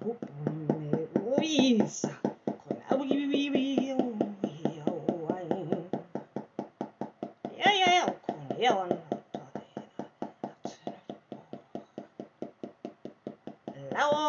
Uisa. Yeah, yeah, yeah. Now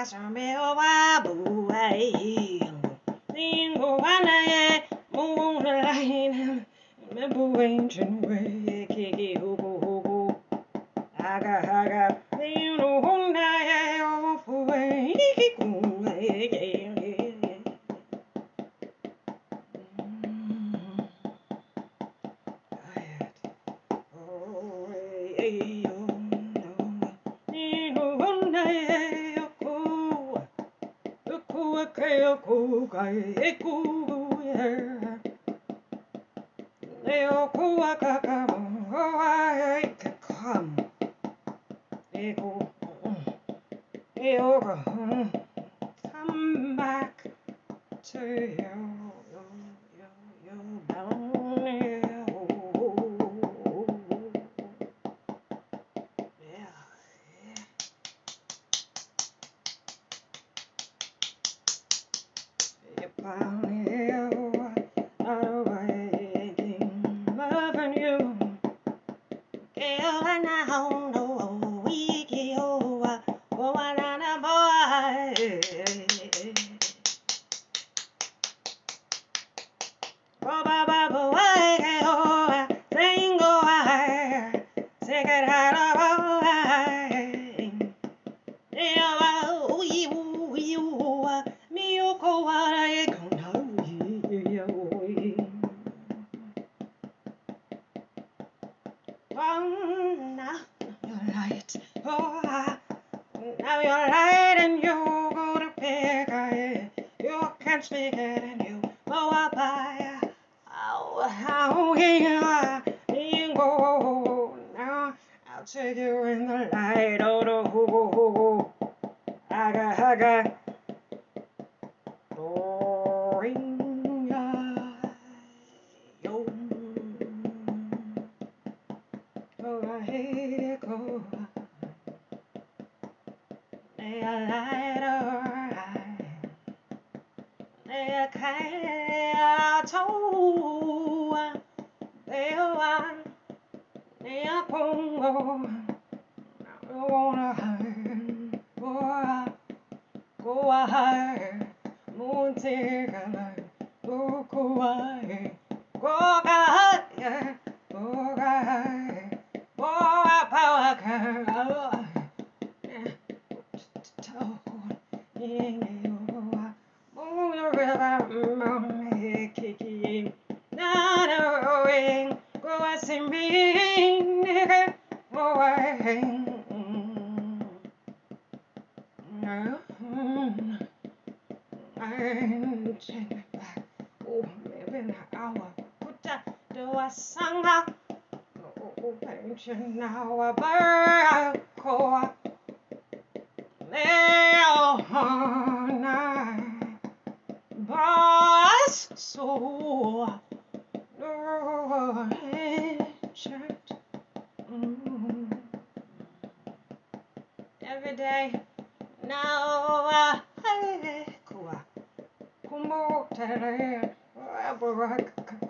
wanga wa same o wa bu ai. Ningo wana mung la hin. Me bu ancient way kiki hugo hugo. Aga aga. Nino hunda Come back to you. If here, you go, now I'll take you in the light, oh, yo. Oh, hey, go. May I her eye. May I care to. I, may I pongo. I wanna hide. Oh, go higher. Moon take a light. Go, go higher. Go higher. Higher. Boy, power so ancient Mm. Every day now uh, I kuwa kumo tere kuwa kuwa kuwa kuwa it's a kuwa hinne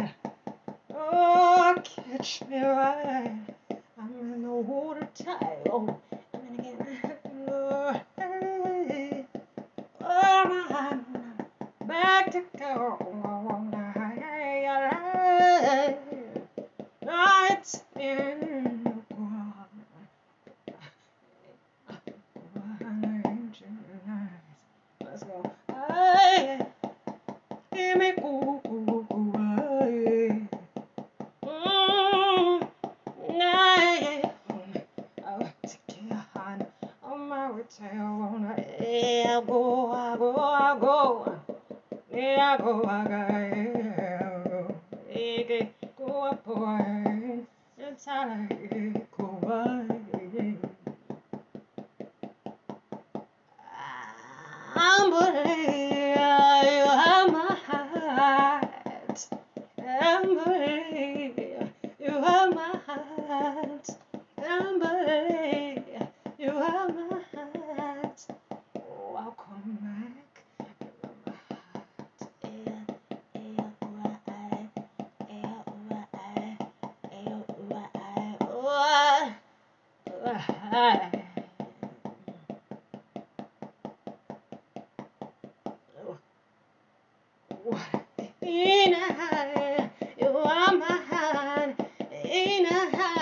Catch me right. I'm in the water tight. Oh, I'm gonna get oh, hey. oh, I'm back to go. Oh, It's in I'm ooh, In a high, you are heart. In a high,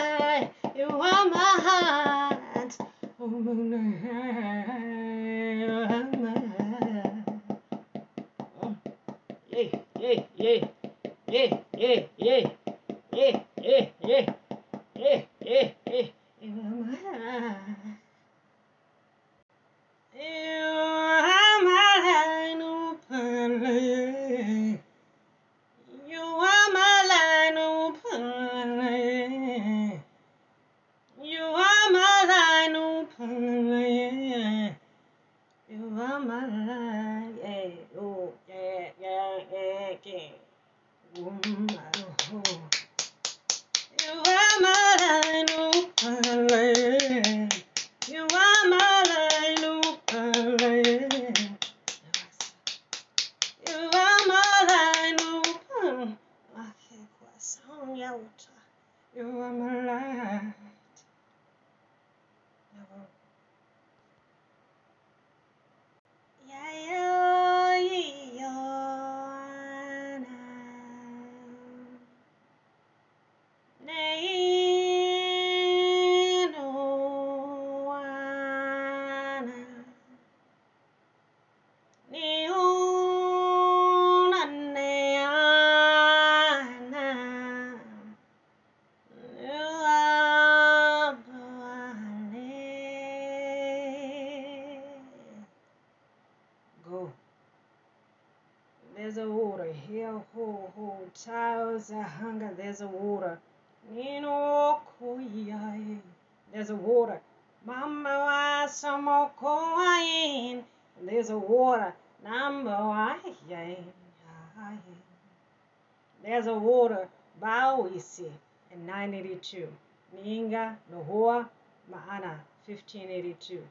There's a water here, ho, ho, child, a hunger, there's a water. Nino koyai, there's a water. Mama wa samo koyin, there's a water. Number one, there's a water. Bawisi in 982. Ninga, Nohoa, Maana, 1582.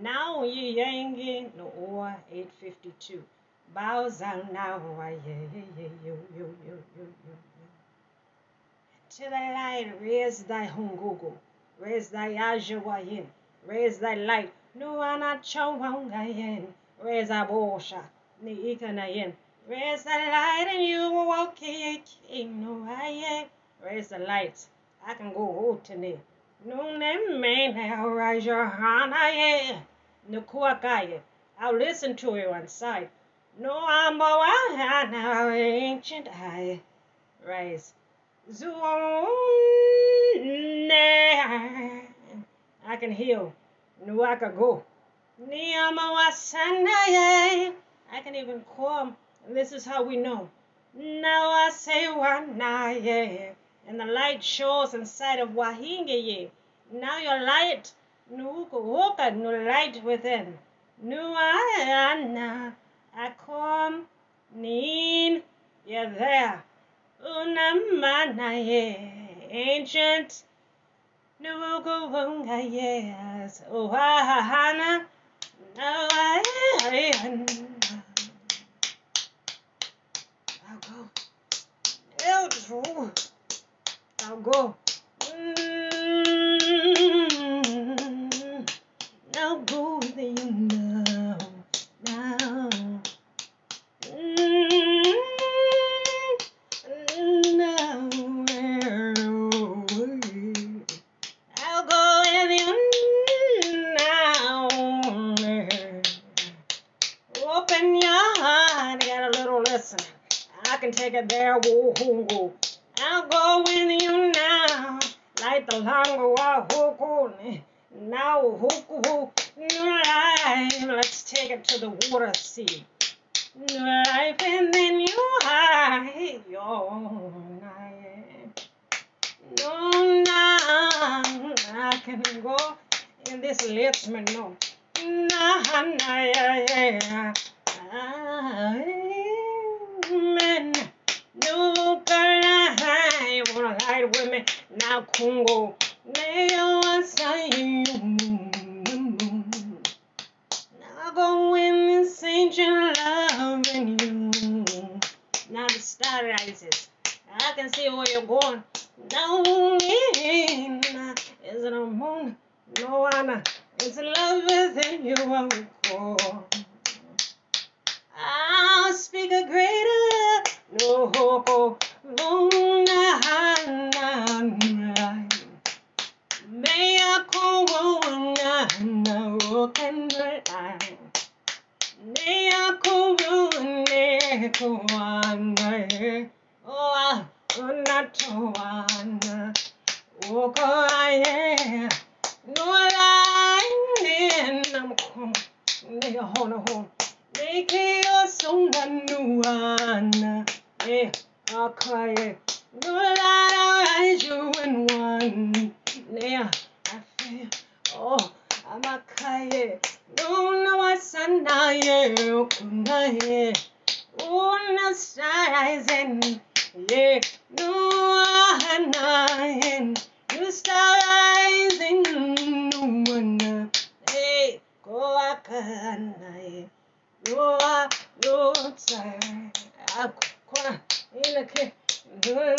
Now ye yangi Noah 852. Bows out now, yo. To the light, raise thy hungugu, raise thy ajawayin, raise thy light. Nuana chawangayin, raise a bosha, ni ikanayin. Raise the light and you will walk in no aye. Raise the light. I can go out today. No name man, I'll rise your hand, aye. No kuakaye. I'll listen to you sight. No, I'm a now ancient eye. Rise. Zoom. I can heal. I can go. Niyamawasanaye. I can even come. This is how we know. Now I say wanaye. And the light shows inside of Wahingaye. Now your light. Nuka no light within. Nuana. Aquamnine, you're there. Unamanaye, ancient. Nuwuguwunga, yes. Ohahahana, no I'll go. I'll go. Take it there, whoa, whoa, whoa. I'll go with you now, like the longo wahoo Now, hoo, hoo, life. Let's take it to the water sea. Life, and then you your night. No, no, I can go, and this lets me know. Nah, nah, yeah, yeah. Amen. Wanna with me. Now, Congo, you. Now, go in this ancient loving you. Now, the star rises. I can see where you're going. No, is it a moon? No one. It's love within you. I will call. I'll speak a greater. No, no, no, May I call na na can I? May I call ne kuana? Oh, not one. Oh, I no line I'm come. They are on a home. They so nuana. Eh, I cry. No line you in one. There, I. Oh, I'm a cry. No, no, I san na ye. Kuna ye. Oh, na rising. Yeah, no, I'm You start rising, no one. Hey, go akana. No, no, sorry. Akuna, in a kick. No,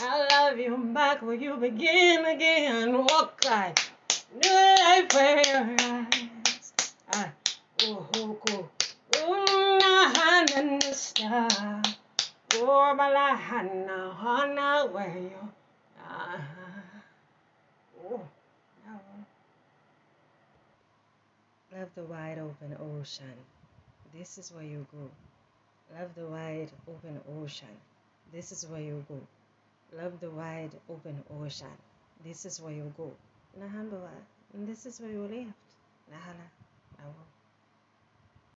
I love you back where you begin again. Walk I. New life where your eyes. Ah, oh, oh, oh. Oh, na, hana, na, star. Oh, bala, you. Ah. Love the wide open ocean. This is where you go. Love the wide open ocean. This is where you go. Love the wide open ocean. This is where you go. Nahambawa. And this is where you left. Nahala. Nawa.